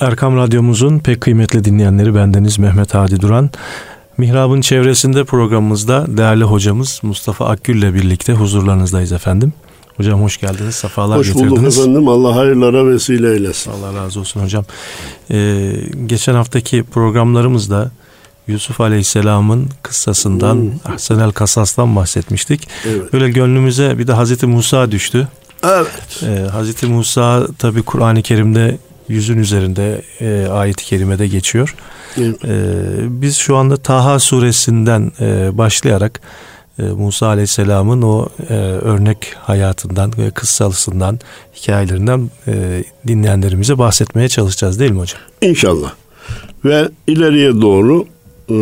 Erkam Radyomuzun pek kıymetli dinleyenleri bendeniz Mehmet Hadi Duran. Mihrab'ın çevresinde programımızda değerli hocamız Mustafa Akgül ile birlikte huzurlarınızdayız efendim. Hocam hoş geldiniz, sefalar hoş getirdiniz. Hoş bulduk efendim, Allah hayırlara vesile eylesin. Allah razı olsun hocam. Ee, geçen haftaki programlarımızda Yusuf Aleyhisselam'ın kıssasından, hmm. Ahsenel Kasas'tan bahsetmiştik. Evet. Böyle gönlümüze bir de Hazreti Musa düştü. Evet. Ee, Hazreti Musa tabi Kur'an-ı Kerim'de yüzün üzerinde e, ayet-i kerimede geçiyor. Evet. E, biz şu anda Taha suresinden e, başlayarak e, Musa Aleyhisselam'ın o e, örnek hayatından ve kıssalısından, hikayelerinden e, dinleyenlerimize bahsetmeye çalışacağız değil mi hocam? İnşallah. Ve ileriye doğru e,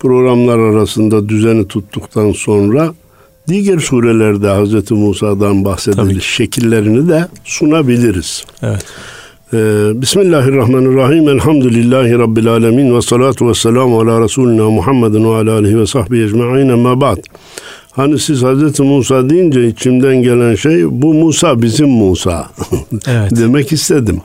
programlar arasında düzeni tuttuktan sonra diğer surelerde Hz. Musa'dan bahsedilir şekillerini de sunabiliriz. Evet. Ee, Bismillahirrahmanirrahim. Elhamdülillahi Rabbil alemin. Ve salatu ve selamu ala Resulina Muhammedin ve ala alihi ve sahbihi ecma'in. Ama ba'd. Hani siz Hazreti Musa deyince içimden gelen şey bu Musa bizim Musa. Evet. Demek istedim.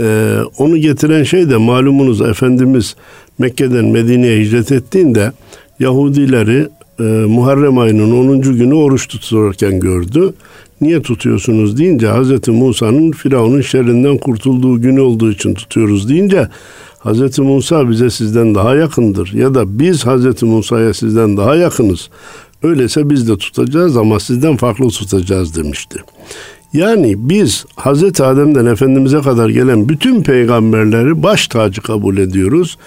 Ee, onu getiren şey de malumunuz Efendimiz Mekke'den Medine'ye hicret ettiğinde Yahudileri e, Muharrem ayının 10. günü oruç tuturken gördü niye tutuyorsunuz deyince Hz. Musa'nın Firavun'un şerrinden kurtulduğu gün olduğu için tutuyoruz deyince Hz. Musa bize sizden daha yakındır ya da biz Hz. Musa'ya sizden daha yakınız. Öyleyse biz de tutacağız ama sizden farklı tutacağız demişti. Yani biz Hz. Adem'den Efendimiz'e kadar gelen bütün peygamberleri baş tacı kabul ediyoruz.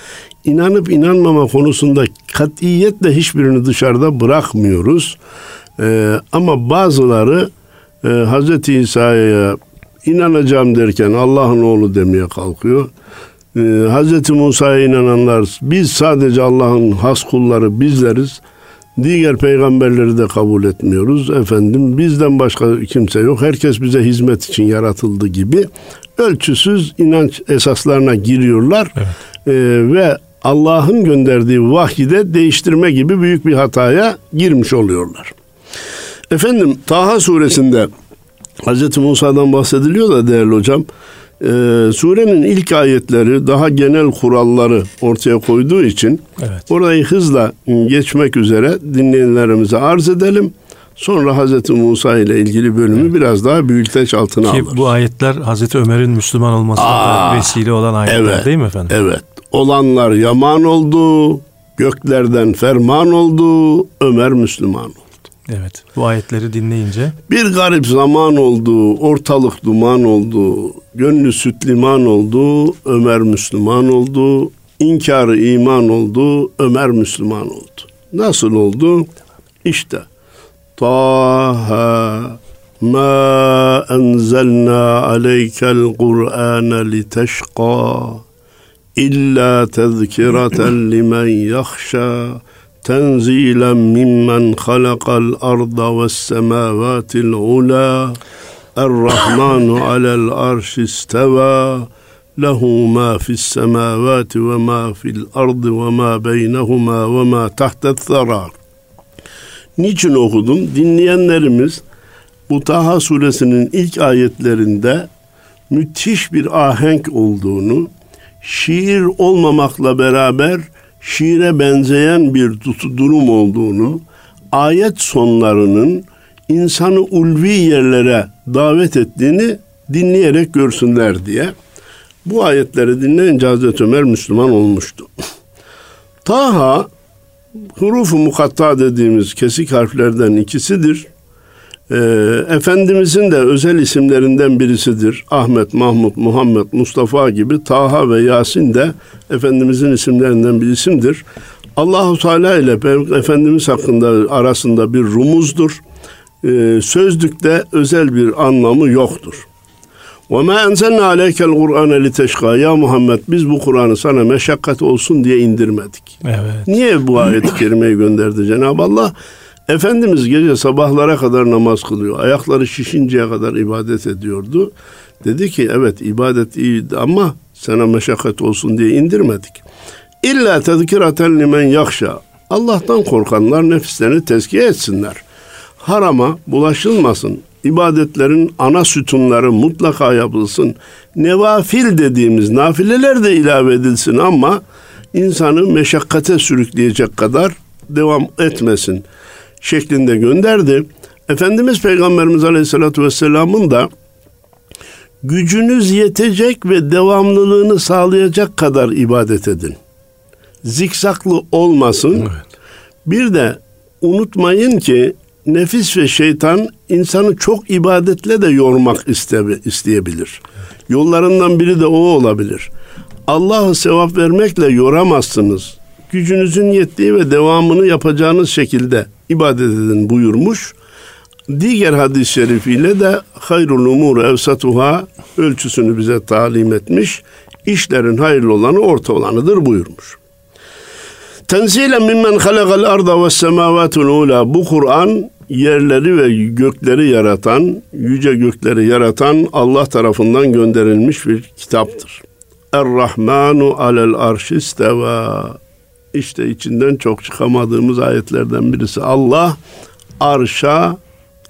İnanıp inanmama konusunda katiyetle hiçbirini dışarıda bırakmıyoruz. Ee, ama bazıları e, Hz. İsa'ya inanacağım derken Allah'ın oğlu demeye kalkıyor. E, Hz. Musa'ya inananlar biz sadece Allah'ın has kulları bizleriz. Diğer peygamberleri de kabul etmiyoruz. Efendim bizden başka kimse yok. Herkes bize hizmet için yaratıldı gibi ölçüsüz inanç esaslarına giriyorlar. Evet. Ee, ve Allah'ın gönderdiği vahide değiştirme gibi büyük bir hataya girmiş oluyorlar. Efendim Taha suresinde Hz. Musa'dan bahsediliyor da değerli hocam. E, surenin ilk ayetleri daha genel kuralları ortaya koyduğu için evet. orayı hızla geçmek üzere dinleyenlerimize arz edelim. Sonra Hz. Musa ile ilgili bölümü evet. biraz daha büyüteç altına Ki bu ayetler Hz. Ömer'in Müslüman olmasına vesile olan ayetler evet, değil mi efendim? Evet. Olanlar yaman oldu, göklerden ferman oldu, Ömer Müslüman oldu. Evet bu ayetleri dinleyince. Bir garip zaman oldu, ortalık duman oldu, gönlü süt liman oldu, Ömer Müslüman oldu, inkarı iman oldu, Ömer Müslüman oldu. Nasıl oldu? İşte Taha ma enzelna aleykel Kur'ane liteşqa illa tezkireten limen yahşa تنزيلا ممن خلق الارض والسماوات العلى الرحمن على الارش استوى له ما في السماوات وما في الارض وما بينهما وما تحت الثرى Niçin okudum? Dinleyenlerimiz bu Taha suresinin ilk ayetlerinde müthiş bir ahenk olduğunu, şiir olmamakla beraber şiire benzeyen bir durum olduğunu, ayet sonlarının insanı ulvi yerlere davet ettiğini dinleyerek görsünler diye bu ayetleri dinleyince Hazreti Ömer Müslüman olmuştu. Taha hurufu mukatta dediğimiz kesik harflerden ikisidir. E, Efendimizin de özel isimlerinden birisidir. Ahmet, Mahmut, Muhammed, Mustafa gibi Taha ve Yasin de Efendimizin isimlerinden bir isimdir. Allahu Teala ile Efendimiz hakkında arasında bir rumuzdur. E, sözlükte özel bir anlamı yoktur. Ve ma enzelna aleykel Kur'ane li teşka. Ya Muhammed biz bu Kur'an'ı sana meşakkat olsun diye indirmedik. Evet. Niye bu ayet-i kerimeyi gönderdi Cenab-ı Allah? Efendimiz gece sabahlara kadar namaz kılıyor. Ayakları şişinceye kadar ibadet ediyordu. Dedi ki evet ibadet iyiydi ama sana meşakkat olsun diye indirmedik. İlla tezkiraten limen yakşa. Allah'tan korkanlar nefislerini tezkiye etsinler. Harama bulaşılmasın. ibadetlerin ana sütunları mutlaka yapılsın. Nevafil dediğimiz nafileler de ilave edilsin ama insanı meşakkate sürükleyecek kadar devam etmesin şeklinde gönderdi. Efendimiz Peygamberimiz Aleyhisselatü Vesselam'ın da gücünüz yetecek ve devamlılığını sağlayacak kadar ibadet edin. Zikzaklı olmasın. Evet. Bir de unutmayın ki nefis ve şeytan insanı çok ibadetle de yormak isteyebilir. Yollarından biri de o olabilir. Allah'a sevap vermekle yoramazsınız. Gücünüzün yettiği ve devamını yapacağınız şekilde ibadet edin buyurmuş. Diğer hadis-i şerifiyle de hayrul umur evsatuha ölçüsünü bize talim etmiş. İşlerin hayırlı olanı orta olanıdır buyurmuş. Tenzilen mimmen halakal arda ve semavatul ula. Bu Kur'an yerleri ve gökleri yaratan, yüce gökleri yaratan Allah tarafından gönderilmiş bir kitaptır. Er-Rahmanu alel arşisteva. İşte içinden çok çıkamadığımız ayetlerden birisi. Allah arşa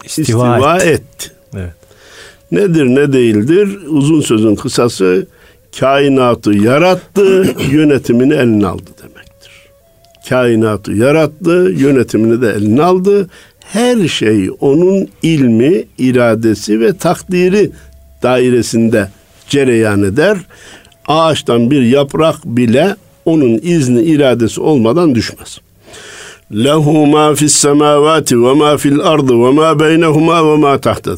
istiva, istiva et. et. Evet. Nedir ne değildir? Uzun sözün kısası kainatı yarattı, yönetimini eline aldı demektir. Kainatı yarattı, yönetimini de eline aldı. Her şey onun ilmi, iradesi ve takdiri dairesinde cereyan eder. Ağaçtan bir yaprak bile onun izni, iradesi olmadan düşmez. Lehu ma fis semavati ve ma fil ardı ve ma beynehuma ve ma tahta.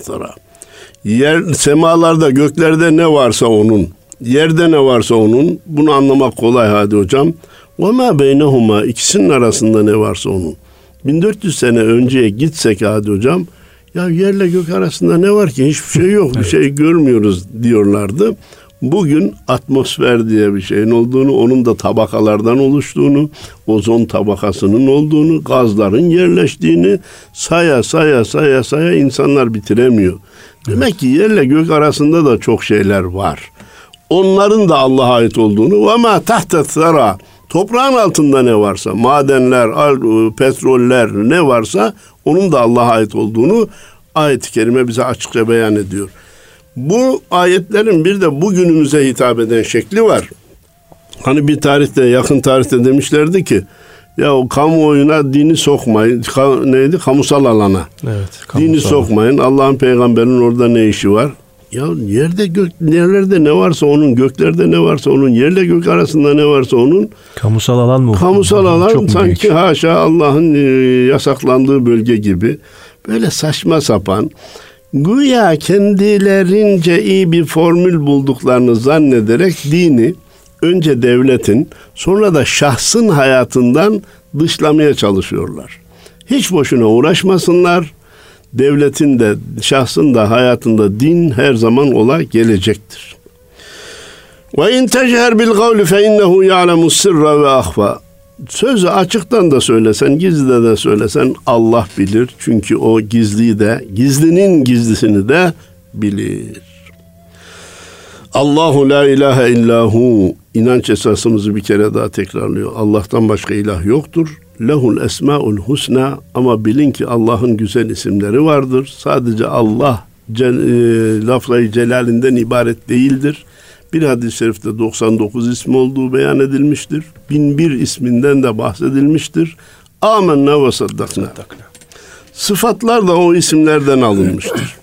Yer, semalarda, göklerde ne varsa onun, yerde ne varsa onun, bunu anlamak kolay hadi hocam. Ve ma beynehuma, ikisinin arasında ne varsa onun. 1400 sene önceye gitsek hadi hocam, ya yerle gök arasında ne var ki? Hiçbir şey yok, bir şey görmüyoruz diyorlardı. Bugün atmosfer diye bir şeyin olduğunu, onun da tabakalardan oluştuğunu, ozon tabakasının olduğunu, gazların yerleştiğini saya saya saya saya insanlar bitiremiyor. Demek ki yerle gök arasında da çok şeyler var. Onların da Allah'a ait olduğunu ve ma tahta thara toprağın altında ne varsa madenler, petroller ne varsa onun da Allah'a ait olduğunu ayet-i kerime bize açıkça beyan ediyor. Bu ayetlerin bir de bugünümüze hitap eden şekli var. Hani bir tarihte, yakın tarihte demişlerdi ki ya o kamuoyuna dini sokmayın. Ka, neydi? Kamusal alana. Evet. Kamusal. Dini sokmayın. Allah'ın peygamberinin orada ne işi var? Ya yerde gök, yerlerde ne varsa onun, göklerde ne varsa onun, yerle gök arasında ne varsa onun. Kamusal alan mı? Kamusal alan Çok sanki haşa Allah'ın e, yasaklandığı bölge gibi. Böyle saçma sapan Güya kendilerince iyi bir formül bulduklarını zannederek dini önce devletin sonra da şahsın hayatından dışlamaya çalışıyorlar. Hiç boşuna uğraşmasınlar. Devletin de şahsın da hayatında din her zaman ola gelecektir. Ve in techer bil kavli fe innehu ya'lemu sirra ve ahfa. Sözü açıktan da söylesen, gizlide de söylesen Allah bilir. Çünkü o gizliyi de, gizlinin gizlisini de bilir. Allahu la ilahe illahu inanç esasımızı bir kere daha tekrarlıyor. Allah'tan başka ilah yoktur. Lehul esmaul husna ama bilin ki Allah'ın güzel isimleri vardır. Sadece Allah e, laflayı celalinden ibaret değildir. Bir hadis-i şerifte 99 ismi olduğu beyan edilmiştir. 1001 isminden de bahsedilmiştir. Amenna ve saddakna. Sıfatlar da o isimlerden alınmıştır.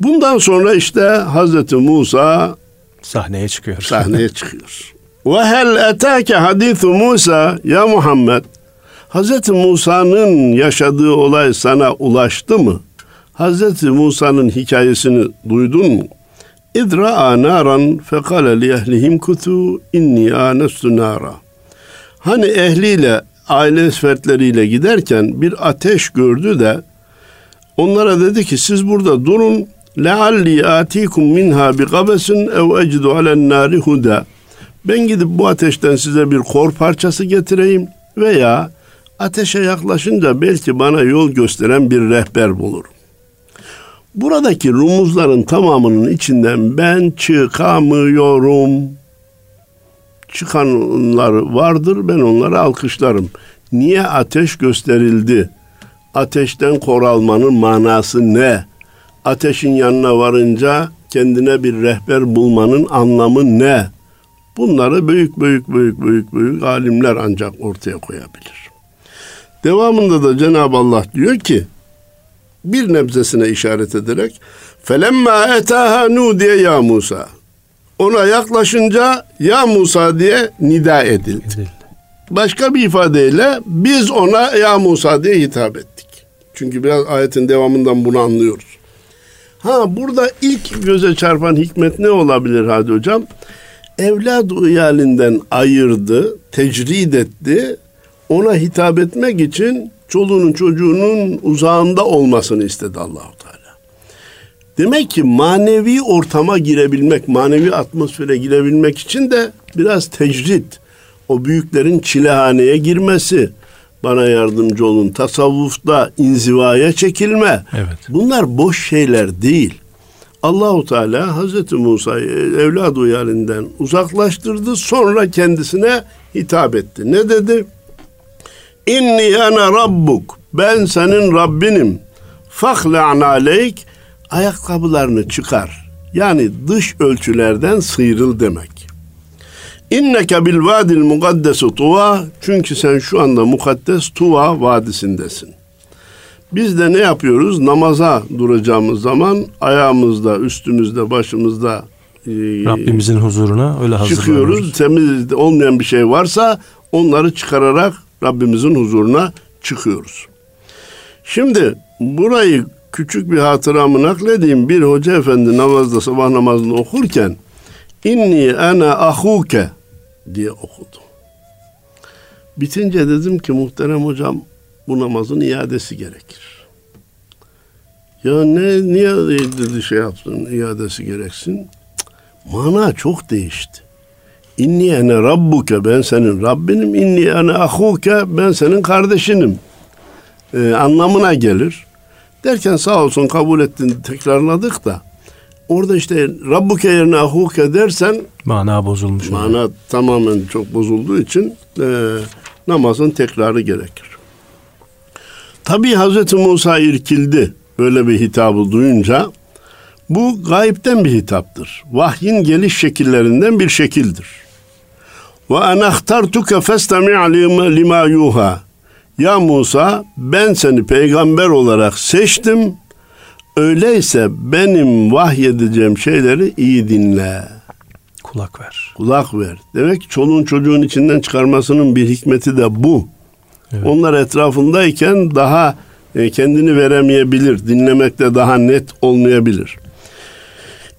Bundan sonra işte Hazreti Musa sahneye çıkıyor. Sahneye çıkıyor. Ve hel etake hadithu Musa ya Muhammed Hazreti Musa'nın yaşadığı olay sana ulaştı mı? Hazreti Musa'nın hikayesini duydun mu? İdra'a naran fekale li ehlihim kutu inni anestu nara. Hani ehliyle, aile fertleriyle giderken bir ateş gördü de onlara dedi ki siz burada durun atikum minha bi gabesin ev ecidu alen nari huda. Ben gidip bu ateşten size bir kor parçası getireyim veya ateşe yaklaşınca belki bana yol gösteren bir rehber bulurum. Buradaki rumuzların tamamının içinden ben çıkamıyorum. Çıkanlar vardır ben onları alkışlarım. Niye ateş gösterildi? Ateşten koralmanın manası ne? ateşin yanına varınca kendine bir rehber bulmanın anlamı ne? Bunları büyük büyük büyük büyük büyük alimler ancak ortaya koyabilir. Devamında da Cenab-ı Allah diyor ki bir nebzesine işaret ederek felemma etaha diye ya Musa ona yaklaşınca ya Musa diye nida edildi. Başka bir ifadeyle biz ona ya Musa diye hitap ettik. Çünkü biraz ayetin devamından bunu anlıyoruz. Ha burada ilk göze çarpan hikmet ne olabilir Hadi Hocam? Evlad uyalinden ayırdı, tecrid etti. Ona hitap etmek için çoluğunun çocuğunun uzağında olmasını istedi Allahu Teala. Demek ki manevi ortama girebilmek, manevi atmosfere girebilmek için de biraz tecrit, o büyüklerin çilehaneye girmesi, bana yardımcı olun. Tasavvufta inzivaya çekilme. Evet. Bunlar boş şeyler değil. Allahu Teala Hazreti Musa'yı evlad uyarından uzaklaştırdı. Sonra kendisine hitap etti. Ne dedi? İnni ana rabbuk. Ben senin Rabbinim. Fakle'an aleyk. Ayakkabılarını çıkar. Yani dış ölçülerden sıyrıl demek. İnneke bil vadil mukaddesu tuva. Çünkü sen şu anda mukaddes Tuva vadisindesin. Biz de ne yapıyoruz? Namaza duracağımız zaman ayağımızda, üstümüzde, başımızda e, Rabbimizin huzuruna öyle çıkıyoruz. Temiz olmayan bir şey varsa onları çıkararak Rabbimizin huzuruna çıkıyoruz. Şimdi burayı küçük bir hatıramı nakledeyim. Bir hoca efendi namazda sabah namazını okurken inni ana ahuke diye okudu. Bitince dedim ki muhterem hocam bu namazın iadesi gerekir. Ya ne niye dedi şey yaptın iadesi gereksin? Mana çok değişti. İnni ene rabbuke ben senin Rabbinim. İnni ene ahuke ben senin kardeşinim. Ee, anlamına gelir. Derken sağ olsun kabul ettin tekrarladık da orada işte Rabbuke yerine ahuke dersen mana bozulmuş. Mana oluyor. tamamen çok bozulduğu için e, namazın tekrarı gerekir. Tabi Hazreti Musa irkildi böyle bir hitabı duyunca. Bu gayipten bir hitaptır. Vahyin geliş şekillerinden bir şekildir. Ve anahtartuke festami' lima yuha. Ya Musa ben seni peygamber olarak seçtim. Öyleyse benim vahyedeceğim şeyleri iyi dinle. Kulak ver. Kulak ver. Demek ki çoluğun çocuğun içinden çıkarmasının bir hikmeti de bu. Evet. Onlar etrafındayken daha e, kendini veremeyebilir. Dinlemekte daha net olmayabilir.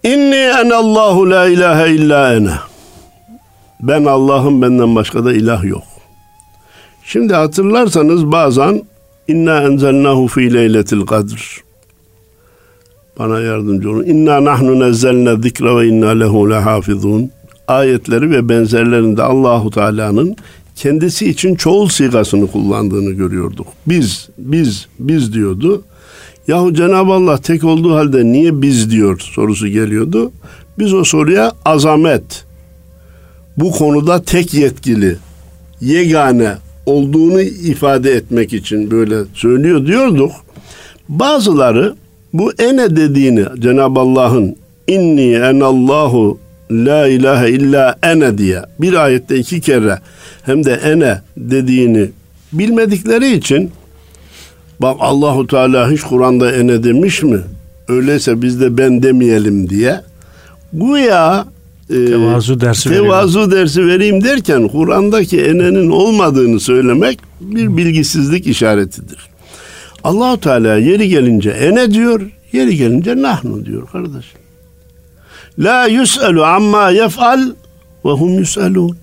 İnni enallahu la ilahe illa ene. Ben Allah'ım benden başka da ilah yok. Şimdi hatırlarsanız bazen inna enzelnahu fi leyletil kadr. Bana yardımcı olun. İnna nahnu nezzelne zikra ve inna lehu lehafizun. Ayetleri ve benzerlerinde Allahu Teala'nın kendisi için çoğul sigasını kullandığını görüyorduk. Biz, biz, biz diyordu. Yahu Cenab-ı Allah tek olduğu halde niye biz diyor sorusu geliyordu. Biz o soruya azamet, bu konuda tek yetkili, yegane olduğunu ifade etmek için böyle söylüyor diyorduk. Bazıları bu ene dediğini Cenab-ı Allah'ın inni enallahu la ilahe illa ene diye bir ayette iki kere hem de ene dediğini bilmedikleri için bak Allahu Teala hiç Kur'an'da ene demiş mi? Öyleyse biz de ben demeyelim diye güya e, tevazu dersi tevazu veriyorum. dersi vereyim derken Kur'an'daki enenin olmadığını söylemek bir bilgisizlik işaretidir. Allahu Teala yeri gelince ene diyor, yeri gelince nahnu diyor kardeşim. La yus'elu amma yef'al ve hum yus'elun.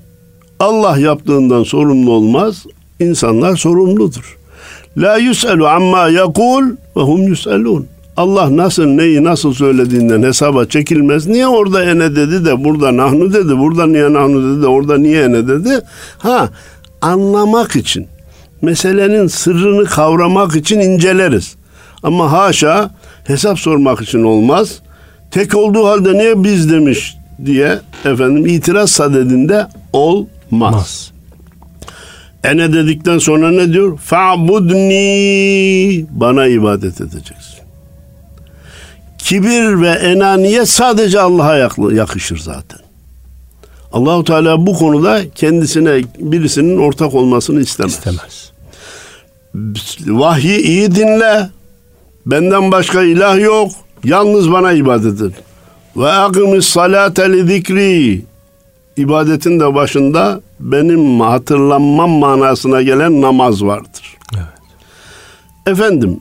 Allah yaptığından sorumlu olmaz, insanlar sorumludur. La yus'elu amma yakul ve hum yus'elun. Allah nasıl neyi nasıl söylediğinden hesaba çekilmez. Niye orada ene dedi de burada nahnu dedi, burada niye nahnu dedi de orada niye ene dedi? Ha anlamak için, meselenin sırrını kavramak için inceleriz. Ama haşa hesap sormak için olmaz. Tek olduğu halde niye biz demiş diye efendim itiraz sadedinde olmaz. Mas. Ene dedikten sonra ne diyor? Fa'budni bana ibadet edeceksin. Kibir ve enaniyet sadece Allah'a yakışır zaten. Allahu Teala bu konuda kendisine birisinin ortak olmasını istemez. İstemez. Vahyi iyi dinle. Benden başka ilah yok. Yalnız bana ibadet edin. Ve akimis salate li zikri. İbadetin de başında benim hatırlanmam manasına gelen namaz vardır. Evet. Efendim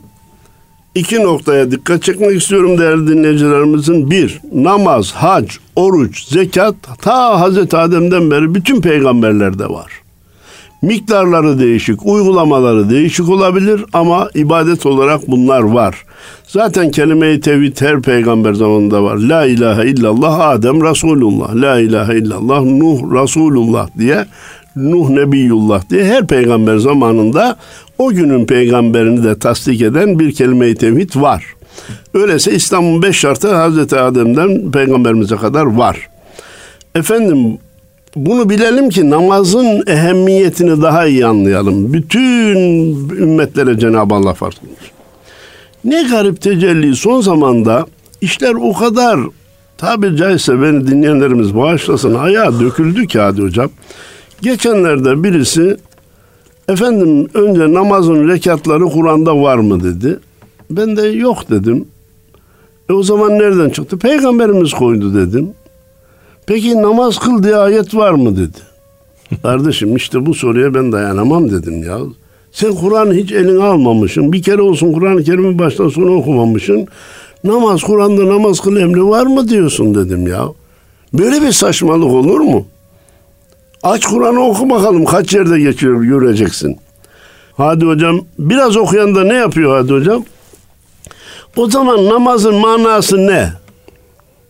iki noktaya dikkat çekmek istiyorum değerli dinleyicilerimizin. Bir, namaz, hac, oruç, zekat ta Hazreti Adem'den beri bütün peygamberlerde var. Miktarları değişik, uygulamaları değişik olabilir ama ibadet olarak bunlar var. Zaten kelime-i tevhid her peygamber zamanında var. La ilahe illallah Adem Resulullah. La ilahe illallah Nuh Resulullah diye Nuh Nebiyullah diye her peygamber zamanında o günün peygamberini de tasdik eden bir kelime-i tevhid var. Öyleyse İslam'ın beş şartı Hazreti Adem'den peygamberimize kadar var. Efendim bunu bilelim ki namazın ehemmiyetini daha iyi anlayalım. Bütün ümmetlere Cenab-ı Allah farz kılmış. Ne garip tecelli son zamanda işler o kadar tabi caizse beni dinleyenlerimiz bağışlasın ayağa döküldü ki hadi hocam. Geçenlerde birisi efendim önce namazın rekatları Kur'an'da var mı dedi. Ben de yok dedim. E o zaman nereden çıktı? Peygamberimiz koydu dedim. Peki namaz kıl diye ayet var mı dedi. Kardeşim işte bu soruya ben dayanamam dedim ya. Sen Kur'an'ı hiç eline almamışsın. Bir kere olsun Kur'an-ı Kerim'i baştan sona okumamışsın. Namaz Kur'an'da namaz kıl emri var mı diyorsun dedim ya. Böyle bir saçmalık olur mu? Aç Kur'an'ı oku bakalım kaç yerde geçiyor göreceksin. Hadi hocam biraz okuyan da ne yapıyor hadi hocam? O zaman namazın manası ne?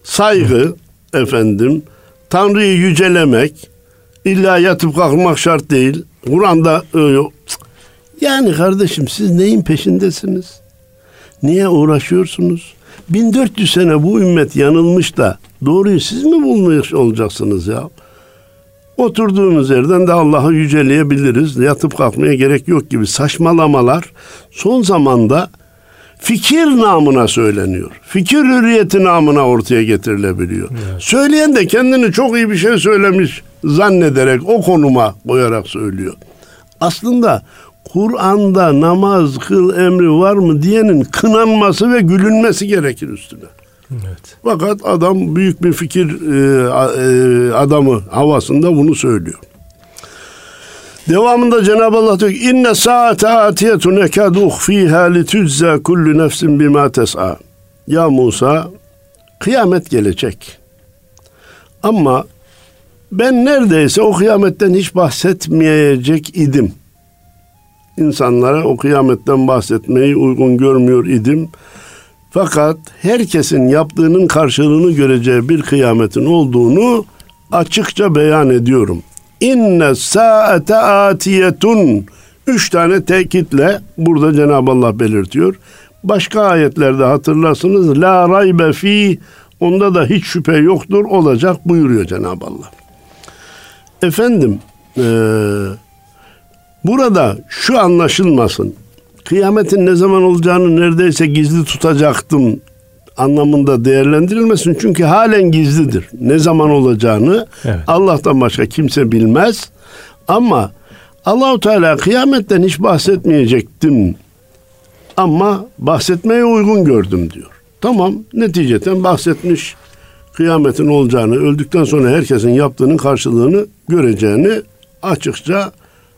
Saygı efendim, Tanrı'yı yücelemek, illa yatıp kalkmak şart değil. Kur'an'da yok. Yani kardeşim siz neyin peşindesiniz? Niye uğraşıyorsunuz? 1400 sene bu ümmet yanılmış da doğruyu siz mi bulmuş olacaksınız ya? Oturduğumuz yerden de Allah'ı yüceleyebiliriz. Yatıp kalkmaya gerek yok gibi saçmalamalar son zamanda fikir namına söyleniyor. Fikir hürriyeti namına ortaya getirilebiliyor. Evet. Söyleyen de kendini çok iyi bir şey söylemiş zannederek o konuma koyarak söylüyor. Aslında Kur'an'da namaz kıl emri var mı diyenin kınanması ve gülünmesi gerekir üstüne. Evet. Fakat adam büyük bir fikir e, e, adamı havasında bunu söylüyor. Devamında Cenab-ı Allah diyor ki inne saate atiyetun ekadu uhfiha li tüzza kullu nefsin bima tes'a. Ya Musa kıyamet gelecek. Ama ben neredeyse o kıyametten hiç bahsetmeyecek idim. İnsanlara o kıyametten bahsetmeyi uygun görmüyor idim. Fakat herkesin yaptığının karşılığını göreceği bir kıyametin olduğunu açıkça beyan ediyorum. İnne saate atiyetun. Üç tane tekitle burada Cenab-ı Allah belirtiyor. Başka ayetlerde hatırlarsınız. La raybe fi. Onda da hiç şüphe yoktur. Olacak buyuruyor Cenab-ı Allah. Efendim e, burada şu anlaşılmasın. Kıyametin ne zaman olacağını neredeyse gizli tutacaktım anlamında değerlendirilmesin. Çünkü halen gizlidir. Ne zaman olacağını evet. Allah'tan başka kimse bilmez. Ama Allahu Teala kıyametten hiç bahsetmeyecektim. Ama bahsetmeye uygun gördüm diyor. Tamam neticeten bahsetmiş kıyametin olacağını, öldükten sonra herkesin yaptığının karşılığını göreceğini açıkça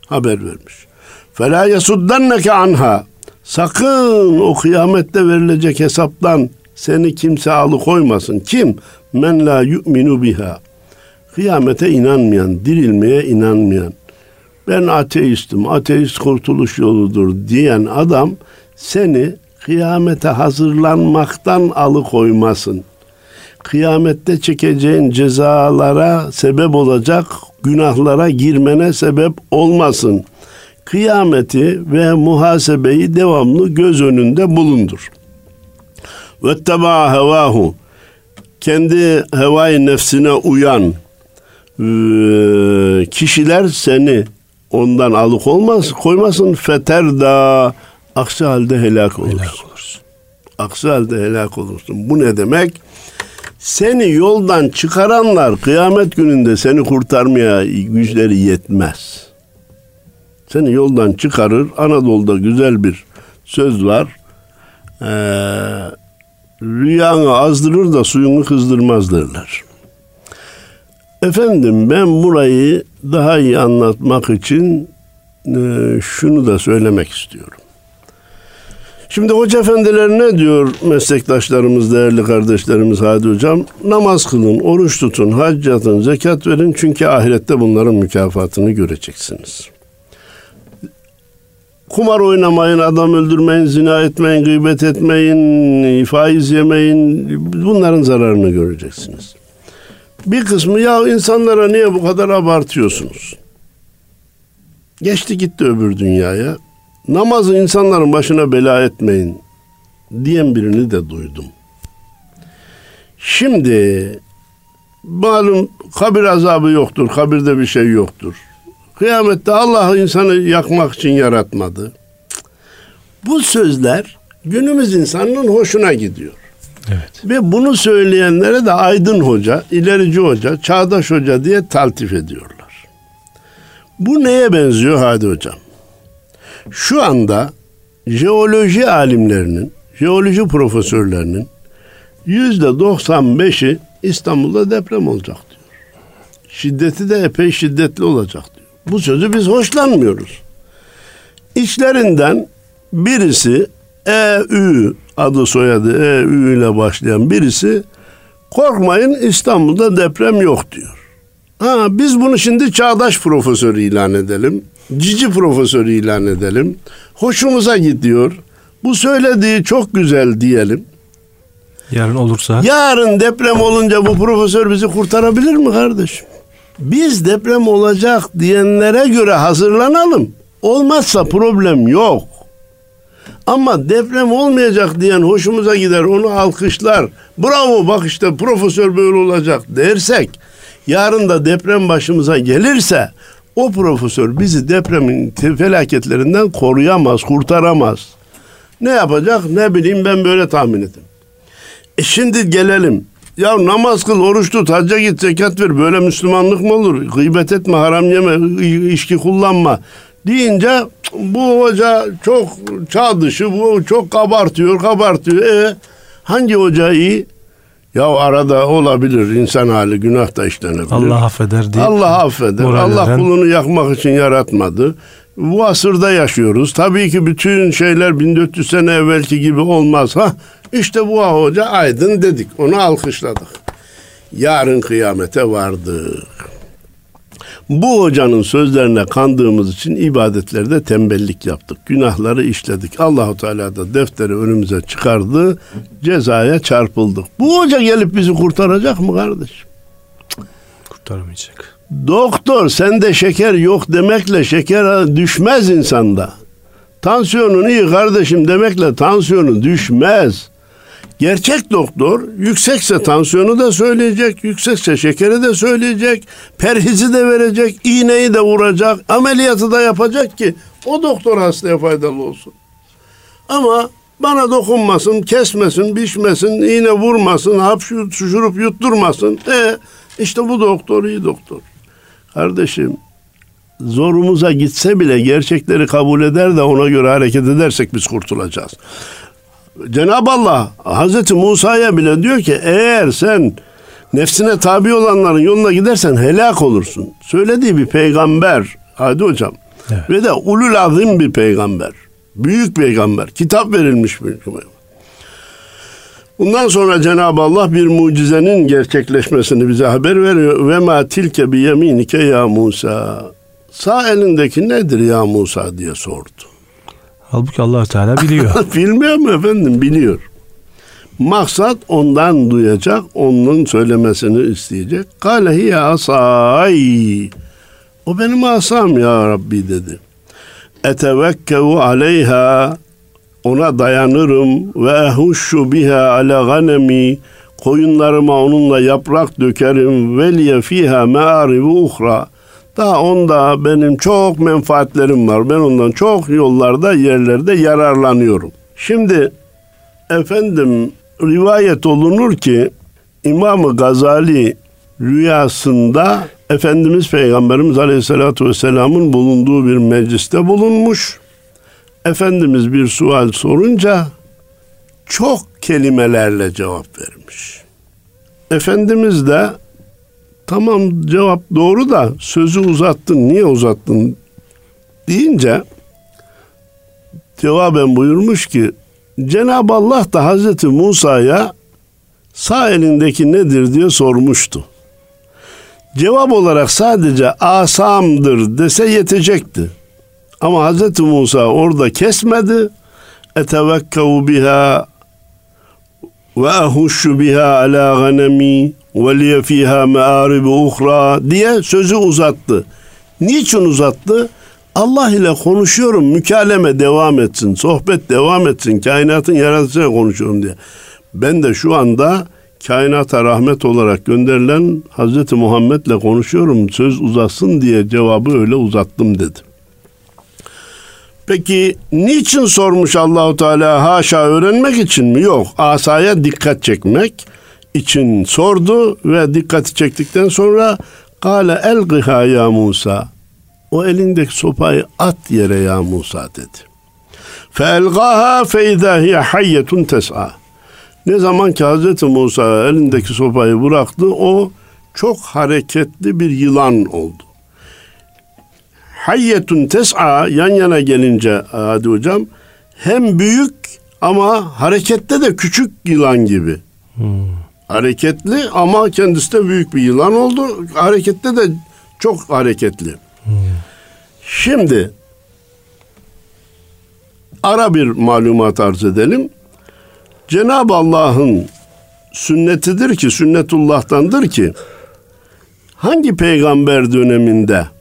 haber vermiş. Fela yasuddanneke anha. Sakın o kıyamette verilecek hesaptan seni kimse alıkoymasın. Kim? Men la yu'minu biha. Kıyamete inanmayan, dirilmeye inanmayan. Ben ateistim, ateist kurtuluş yoludur diyen adam seni kıyamete hazırlanmaktan alıkoymasın. Kıyamette çekeceğin cezalara sebep olacak günahlara girmene sebep olmasın. Kıyameti ve muhasebeyi devamlı göz önünde bulundur ve teba hevahu kendi hevai nefsine uyan e, kişiler seni ondan alık olmaz koymasın feter da aksi halde helak olursun. Helak olursun. Aksi halde helak olursun. Bu ne demek? Seni yoldan çıkaranlar kıyamet gününde seni kurtarmaya güçleri yetmez. Seni yoldan çıkarır. Anadolu'da güzel bir söz var. Ee, rüyanı azdırır da suyunu kızdırmaz derler. Efendim ben burayı daha iyi anlatmak için e, şunu da söylemek istiyorum. Şimdi hoca efendiler ne diyor meslektaşlarımız, değerli kardeşlerimiz Hadi Hocam? Namaz kılın, oruç tutun, hac yatın, zekat verin çünkü ahirette bunların mükafatını göreceksiniz. Kumar oynamayın, adam öldürmeyin, zina etmeyin, gıybet etmeyin, faiz yemeyin. Bunların zararını göreceksiniz. Bir kısmı ya insanlara niye bu kadar abartıyorsunuz? Geçti gitti öbür dünyaya. Namazı insanların başına bela etmeyin diyen birini de duydum. Şimdi malum kabir azabı yoktur, kabirde bir şey yoktur. Kıyamette Allah insanı yakmak için yaratmadı. Bu sözler günümüz insanının hoşuna gidiyor. Evet. Ve bunu söyleyenlere de aydın hoca, ilerici hoca, çağdaş hoca diye taltif ediyorlar. Bu neye benziyor Hadi hocam? Şu anda jeoloji alimlerinin, jeoloji profesörlerinin yüzde 95'i İstanbul'da deprem olacak diyor. Şiddeti de epey şiddetli olacak. Bu sözü biz hoşlanmıyoruz. İçlerinden birisi EÜ adı soyadı EÜ ile başlayan birisi korkmayın İstanbul'da deprem yok diyor. Ha, biz bunu şimdi çağdaş profesör ilan edelim. Cici profesör ilan edelim. Hoşumuza gidiyor. Bu söylediği çok güzel diyelim. Yarın olursa? Yarın deprem olunca bu profesör bizi kurtarabilir mi kardeşim? Biz deprem olacak diyenlere göre hazırlanalım. Olmazsa problem yok. Ama deprem olmayacak diyen hoşumuza gider onu alkışlar. Bravo bak işte profesör böyle olacak dersek yarın da deprem başımıza gelirse o profesör bizi depremin felaketlerinden koruyamaz, kurtaramaz. Ne yapacak? Ne bileyim ben böyle tahmin ettim. E şimdi gelelim. Ya namaz kıl, oruç tut, hacca git, zekat ver. Böyle Müslümanlık mı olur? Gıybet etme, haram yeme, içki kullanma deyince bu hoca çok çağ dışı, bu çok kabartıyor, kabartıyor. E hangi hoca iyi? Ya arada olabilir insan hali günah da işlenebilir. Allah affeder diye. Allah affeder. Allah veren... kulunu yakmak için yaratmadı. Bu asırda yaşıyoruz. Tabii ki bütün şeyler 1400 sene evvelki gibi olmaz. Ha işte bu hoca aydın dedik. Onu alkışladık. Yarın kıyamete vardık. Bu hocanın sözlerine kandığımız için ibadetlerde tembellik yaptık. Günahları işledik. Allahu Teala da defteri önümüze çıkardı. Cezaya çarpıldık. Bu hoca gelip bizi kurtaracak mı kardeşim? Kurtaramayacak. Doktor sende şeker yok demekle şeker düşmez insanda. Tansiyonun iyi kardeşim demekle tansiyonu düşmez. Gerçek doktor yüksekse tansiyonu da söyleyecek, yüksekse şekeri de söyleyecek, perhizi de verecek, iğneyi de vuracak, ameliyatı da yapacak ki o doktor hastaya faydalı olsun. Ama bana dokunmasın, kesmesin, biçmesin, iğne vurmasın, hapşurup şurup yutturmasın. E işte bu doktor iyi doktor. Kardeşim zorumuza gitse bile gerçekleri kabul eder de ona göre hareket edersek biz kurtulacağız. Cenab-ı Allah Hazreti Musa'ya bile diyor ki eğer sen nefsine tabi olanların yoluna gidersen helak olursun. Söylediği bir peygamber. Hadi hocam. Evet. Ve de ulul azim bir peygamber. Büyük peygamber. Kitap verilmiş bir peygamber. Bundan sonra Cenab-ı Allah bir mucizenin gerçekleşmesini bize haber veriyor. Ve ma tilke bi yeminike ya Musa. Sağ elindeki nedir ya Musa diye sordu. Halbuki allah Teala biliyor. Bilmiyor mu efendim? Biliyor. Maksat ondan duyacak, onun söylemesini isteyecek. Kale hiye asay. O benim asam ya Rabbi dedi. Etevekkevu aleyha ona dayanırım ve ehuşşu biha ala ganemi koyunlarıma onunla yaprak dökerim ve liye fiha me'aribu uhra daha onda benim çok menfaatlerim var. Ben ondan çok yollarda, yerlerde yararlanıyorum. Şimdi efendim rivayet olunur ki İmam Gazali rüyasında Efendimiz Peygamberimiz Aleyhisselatü Vesselam'ın bulunduğu bir mecliste bulunmuş. Efendimiz bir sual sorunca çok kelimelerle cevap vermiş. Efendimiz de tamam cevap doğru da sözü uzattın niye uzattın deyince cevaben buyurmuş ki Cenab-ı Allah da Hazreti Musa'ya sağ elindeki nedir diye sormuştu. Cevap olarak sadece asamdır dese yetecekti. Ama Hazreti Musa orada kesmedi. Etevekkevu biha ve ahuşşu biha ala ganemi ve liye fiha me'aribi uhra diye sözü uzattı. Niçin uzattı? Allah ile konuşuyorum, mükaleme devam etsin, sohbet devam etsin, kainatın yaratıcısıyla konuşuyorum diye. Ben de şu anda kainata rahmet olarak gönderilen Hazreti Muhammed'le konuşuyorum, söz uzasın diye cevabı öyle uzattım dedi. Peki niçin sormuş Allahu Teala haşa öğrenmek için mi? Yok. Asaya dikkat çekmek için sordu ve dikkati çektikten sonra Kale elgiha ya Musa. O elindeki sopayı at yere ya Musa dedi. Felgaha feyda hiye hayyetun tes'a. Ne zaman ki Hazreti Musa elindeki sopayı bıraktı o çok hareketli bir yılan oldu. Hayyetun tes'a yan yana gelince hadi hocam hem büyük ama harekette de küçük yılan gibi. Hmm. Hareketli ama kendisi de büyük bir yılan oldu. Harekette de çok hareketli. Hmm. Şimdi ara bir malumat arz edelim. Cenab-ı Allah'ın sünnetidir ki, sünnetullah'tandır ki hangi peygamber döneminde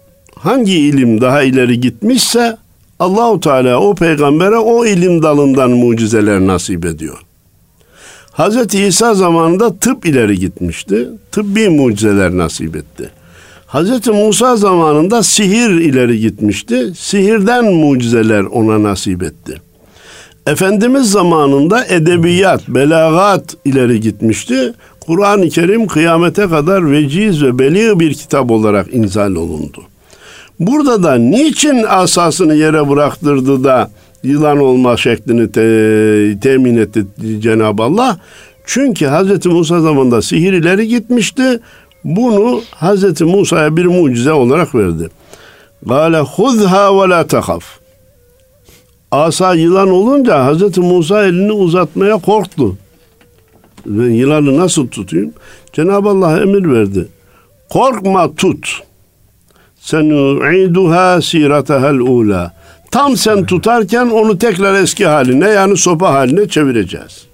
hangi ilim daha ileri gitmişse Allahu Teala o peygambere o ilim dalından mucizeler nasip ediyor. Hz. İsa zamanında tıp ileri gitmişti. Tıbbi mucizeler nasip etti. Hz. Musa zamanında sihir ileri gitmişti. Sihirden mucizeler ona nasip etti. Efendimiz zamanında edebiyat, belagat ileri gitmişti. Kur'an-ı Kerim kıyamete kadar veciz ve beli bir kitap olarak inzal olundu. Burada da niçin asasını yere bıraktırdı da yılan olma şeklini te, temin etti Cenab-ı Allah? Çünkü Hz. Musa zamanında sihir ileri gitmişti. Bunu Hz. Musa'ya bir mucize olarak verdi. Gale huzha ve la tahaf. Asa yılan olunca Hz. Musa elini uzatmaya korktu. Ve yılanı nasıl tutayım? Cenab-ı Allah emir verdi. Korkma tut. Senu'iduha siratehel ula. Tam sen tutarken onu tekrar eski haline yani sopa haline çevireceğiz.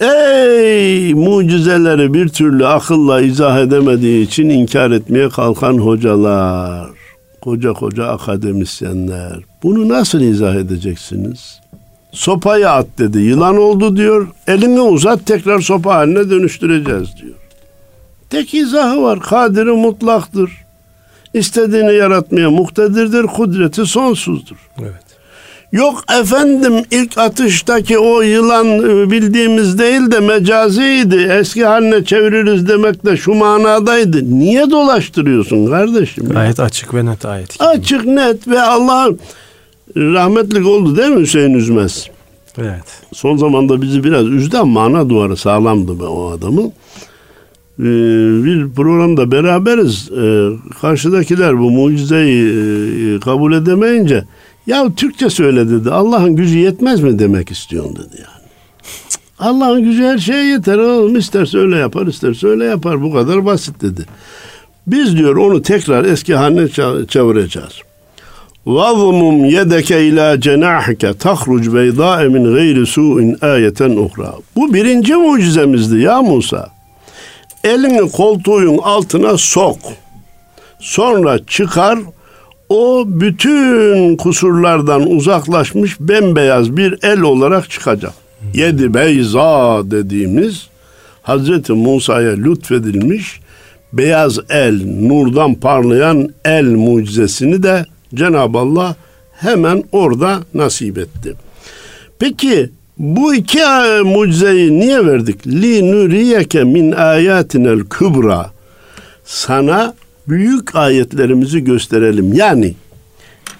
Ey mucizeleri bir türlü akılla izah edemediği için inkar etmeye kalkan hocalar, koca koca akademisyenler. Bunu nasıl izah edeceksiniz? Sopayı at dedi, yılan oldu diyor. Elini uzat tekrar sopa haline dönüştüreceğiz diyor. Tek izahı var. Kadiri mutlaktır. İstediğini yaratmaya muktedirdir. Kudreti sonsuzdur. Evet. Yok efendim ilk atıştaki o yılan e, bildiğimiz değil de mecaziydi. Eski haline çeviririz demek de şu manadaydı. Niye dolaştırıyorsun kardeşim? Gayet ya? açık ve net ayet. Açık net ve Allah'ın rahmetlik oldu değil mi Hüseyin Üzmez? Evet. Son zamanda bizi biraz üzdü ama mana duvarı sağlamdı be o adamın. Ee, bir programda beraberiz. Ee, karşıdakiler bu mucizeyi e, e, kabul edemeyince ya Türkçe söyle dedi. Allah'ın gücü yetmez mi demek istiyorsun dedi yani. Allah'ın gücü her şeye yeter oğlum. İsterse öyle yapar, isterse öyle yapar. Bu kadar basit dedi. Biz diyor onu tekrar eski haline çevireceğiz. Vazmum yedeke ila cenahke tahruc beyda min gayri su'in ayeten uhra. Bu birinci mucizemizdi ya Musa. Elini koltuğun altına sok. Sonra çıkar o bütün kusurlardan uzaklaşmış bembeyaz bir el olarak çıkacak. Yedi beyza dediğimiz Hazreti Musa'ya lütfedilmiş beyaz el, nurdan parlayan el mucizesini de Cenab-ı Allah hemen orada nasip etti. Peki bu iki mucizeyi niye verdik? Li nuriyeke min ayatinel kübra. Sana büyük ayetlerimizi gösterelim. Yani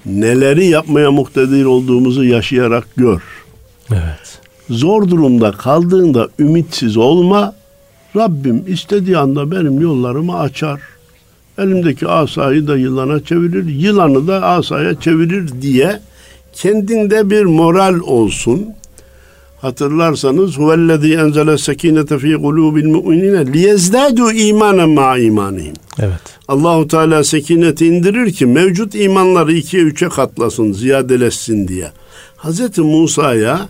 neleri yapmaya muktedir olduğumuzu yaşayarak gör. Evet. Zor durumda kaldığında ümitsiz olma. Rabbim istediği anda benim yollarımı açar. Elimdeki asayı da yılana çevirir, yılanı da asaya çevirir diye kendinde bir moral olsun. Hatırlarsanız huvellezî enzele sekinete fî kulûbil mu'minine liyezdâdû imanen ma imanihim. Evet. Allahu Teala sekineti indirir ki mevcut imanları ikiye üçe katlasın, ziyadeleşsin diye. Hz. Musa'ya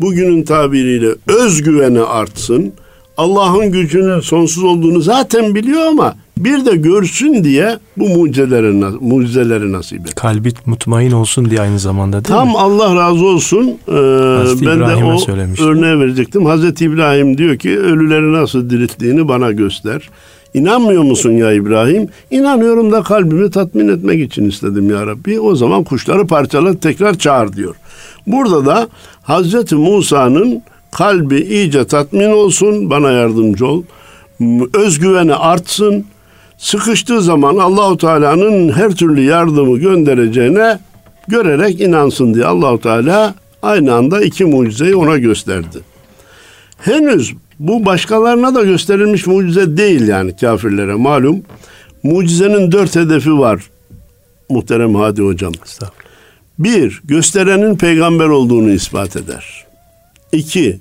bugünün tabiriyle özgüveni artsın. Allah'ın gücünün sonsuz olduğunu zaten biliyor ama bir de görsün diye bu mucizeleri, mucizeleri nasip et. Kalbi mutmain olsun diye aynı zamanda değil Tam mi? Allah razı olsun. Ee, ben de o söylemiştim. örneği verecektim. Hazreti İbrahim diyor ki ölüleri nasıl dirilttiğini bana göster. İnanmıyor musun ya İbrahim? İnanıyorum da kalbimi tatmin etmek için istedim ya Rabbi. O zaman kuşları parçala tekrar çağır diyor. Burada da Hazreti Musa'nın kalbi iyice tatmin olsun, bana yardımcı ol. Özgüveni artsın. Sıkıştığı zaman Allahu Teala'nın her türlü yardımı göndereceğine görerek inansın diye Allahu Teala aynı anda iki mucizeyi ona gösterdi. Henüz bu başkalarına da gösterilmiş mucize değil yani kafirlere malum. Mucizenin dört hedefi var muhterem Hadi Hocam. Bir, gösterenin peygamber olduğunu ispat eder. İki,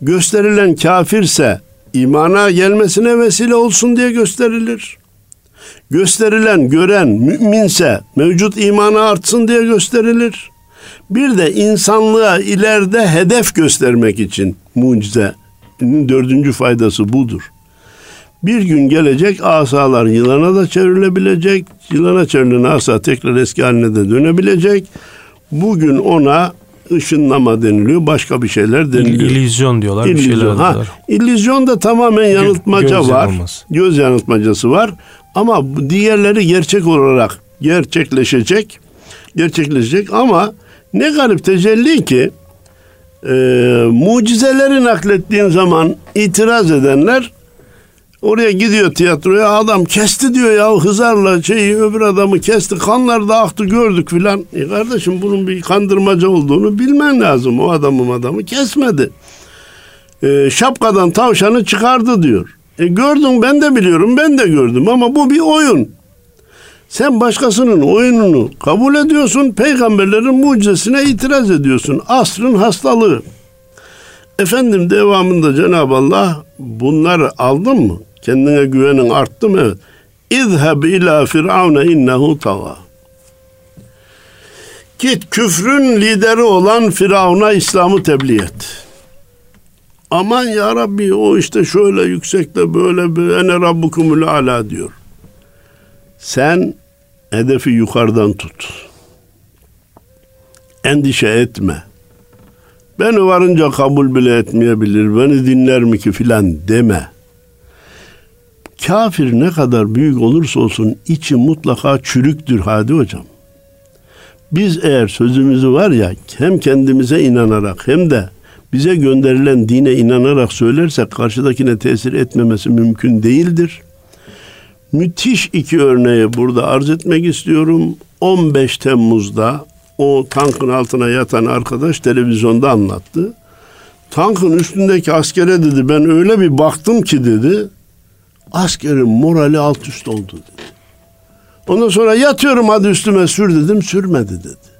gösterilen kafirse imana gelmesine vesile olsun diye gösterilir. Gösterilen, gören müminse mevcut imanı artsın diye gösterilir. Bir de insanlığa ileride hedef göstermek için mucizenin dördüncü faydası budur. Bir gün gelecek asalar yılana da çevrilebilecek. Yılana çevrilen asa tekrar eski haline de dönebilecek. Bugün ona ışınlama deniliyor. Başka bir şeyler deniliyor. İllüzyon diyorlar. İllüzyon. Bir şeyler ha, diyorlar. illüzyon da tamamen yanıltmaca göz var. yanılması. Göz yanıltmacası var. Ama diğerleri gerçek olarak gerçekleşecek. Gerçekleşecek ama ne garip tecelli ki e, mucizeleri naklettiğin zaman itiraz edenler oraya gidiyor tiyatroya adam kesti diyor ya Hızar'la şeyi öbür adamı kesti kanlar da aktı gördük filan. E kardeşim bunun bir kandırmaca olduğunu bilmen lazım. O adamın adamı kesmedi. E, şapkadan tavşanı çıkardı diyor. E gördüm ben de biliyorum ben de gördüm ama bu bir oyun. Sen başkasının oyununu kabul ediyorsun, peygamberlerin mucizesine itiraz ediyorsun. Asrın hastalığı. Efendim devamında Cenab-ı Allah bunları aldın mı? Kendine güvenin arttı mı? Evet. İzheb ila firavne innehu tava. Git küfrün lideri olan Firavun'a İslam'ı tebliğ et. Aman ya Rabbi o işte şöyle yüksekte böyle bir ene rabbukumul ala diyor. Sen hedefi yukarıdan tut. Endişe etme. Beni varınca kabul bile etmeyebilir. Beni dinler mi ki filan deme. Kafir ne kadar büyük olursa olsun içi mutlaka çürüktür Hadi hocam. Biz eğer sözümüzü var ya hem kendimize inanarak hem de bize gönderilen dine inanarak söylersek karşıdakine tesir etmemesi mümkün değildir. Müthiş iki örneği burada arz etmek istiyorum. 15 Temmuz'da o tankın altına yatan arkadaş televizyonda anlattı. Tankın üstündeki askere dedi ben öyle bir baktım ki dedi. Askerin morali alt üst oldu dedi. Ondan sonra yatıyorum hadi üstüme sür dedim sürmedi dedi.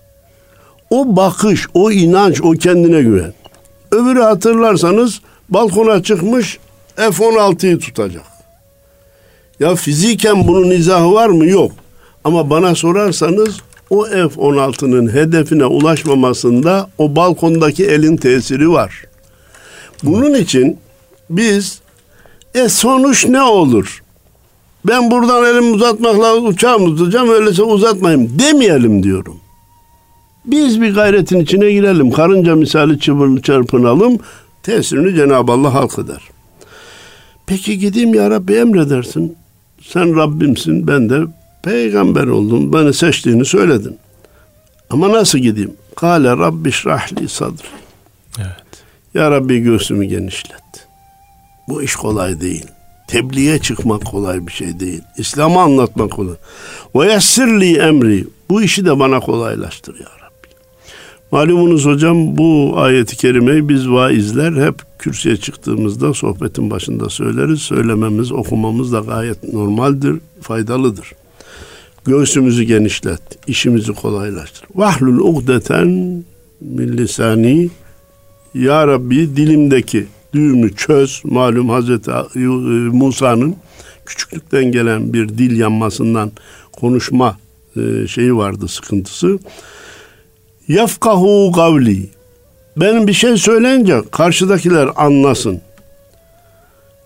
O bakış, o inanç, o kendine güven. Öbürü hatırlarsanız balkona çıkmış F-16'yı tutacak. Ya fiziken bunun izahı var mı? Yok. Ama bana sorarsanız o F-16'nın hedefine ulaşmamasında o balkondaki elin tesiri var. Bunun için biz e sonuç ne olur? Ben buradan elimi uzatmakla uçağımı tutacağım öyleyse uzatmayayım demeyelim diyorum. Biz bir gayretin içine girelim. Karınca misali çıbırlı çarpınalım. Tesirini Cenab-ı Allah halk eder. Peki gideyim ya Rabbi emredersin. Sen Rabbimsin ben de peygamber oldum. Beni seçtiğini söyledin. Ama nasıl gideyim? Kale Rabbi şrahli sadri. Evet. Ya Rabbi göğsümü genişlet. Bu iş kolay değil. Tebliğe çıkmak kolay bir şey değil. İslam'ı anlatmak kolay. Ve yessirli emri. Bu işi de bana kolaylaştır ya Rabbi. Malumunuz hocam bu ayeti kerimeyi biz vaizler hep kürsüye çıktığımızda sohbetin başında söyleriz. Söylememiz, okumamız da gayet normaldir, faydalıdır. Göğsümüzü genişlet, işimizi kolaylaştır. Vahlul ugdeten min lisani Ya Rabbi dilimdeki düğümü çöz. Malum Hazreti Musa'nın küçüklükten gelen bir dil yanmasından konuşma e, şeyi vardı sıkıntısı. Yafkahu gavli. Benim bir şey söyleyince karşıdakiler anlasın.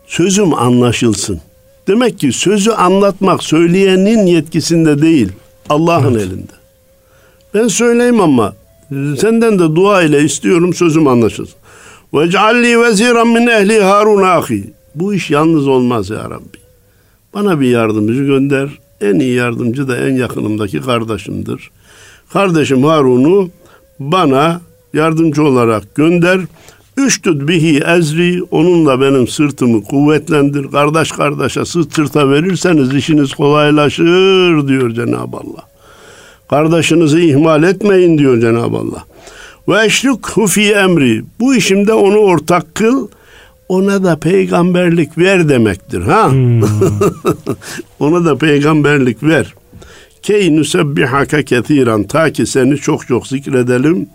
Sözüm anlaşılsın. Demek ki sözü anlatmak söyleyenin yetkisinde değil, Allah'ın evet. elinde. Ben söyleyeyim ama senden de dua ile istiyorum sözüm anlaşılsın. Ve cealli veziran min ehli Harun ahi. Bu iş yalnız olmaz ya Rabbi. Bana bir yardımcı gönder. En iyi yardımcı da en yakınımdaki kardeşimdir. Kardeşim Harun'u bana yardımcı olarak gönder. Üçtüd bihi ezri onunla benim sırtımı kuvvetlendir. Kardeş kardeşe sırt sırta verirseniz işiniz kolaylaşır diyor Cenab-ı Allah. Kardeşinizi ihmal etmeyin diyor Cenab-ı Allah. Ve eşlükhu fi emri. Bu işimde onu ortak kıl. Ona da peygamberlik ver demektir. Ha? Hmm. ona da peygamberlik ver. Key nusebbihake kethiran. Ta ki seni çok çok zikredelim.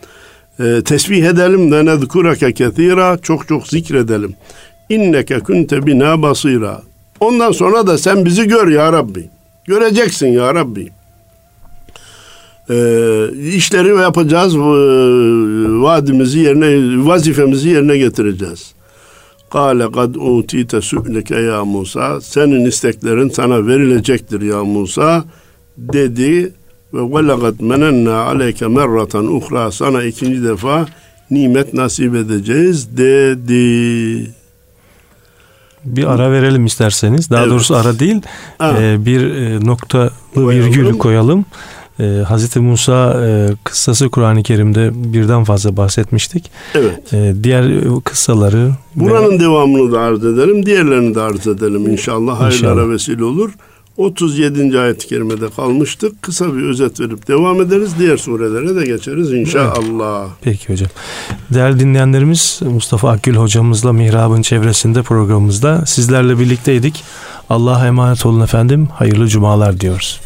E, tesbih edelim ve nedkurake kethira. Çok çok zikredelim. İnneke kunte bina basira. Ondan sonra da sen bizi gör ya Rabbi. Göreceksin ya Rabbi e, işleri yapacağız. E, vaadimizi yerine, vazifemizi yerine getireceğiz. Kale kad utite sü'leke ya Musa. Senin isteklerin sana verilecektir ya Musa dedi ve velagat menenna aleyke merratan uhra sana ikinci defa nimet nasip edeceğiz dedi. Bir ara verelim isterseniz. Daha evet. doğrusu ara değil. E, bir e, noktalı virgül koyalım e, Hazreti Musa e, kıssası Kur'an-ı Kerim'de birden fazla bahsetmiştik. Evet. E, diğer kıssaları... Buranın ve... devamını da arz edelim, diğerlerini de arz edelim inşallah. Hayırlara inşallah. vesile olur. 37. ayet-i kerimede kalmıştık. Kısa bir özet verip devam ederiz. Diğer surelere de geçeriz inşallah. Peki hocam. Değerli dinleyenlerimiz Mustafa Akgül hocamızla Mihrab'ın çevresinde programımızda sizlerle birlikteydik. Allah'a emanet olun efendim. Hayırlı cumalar diyoruz.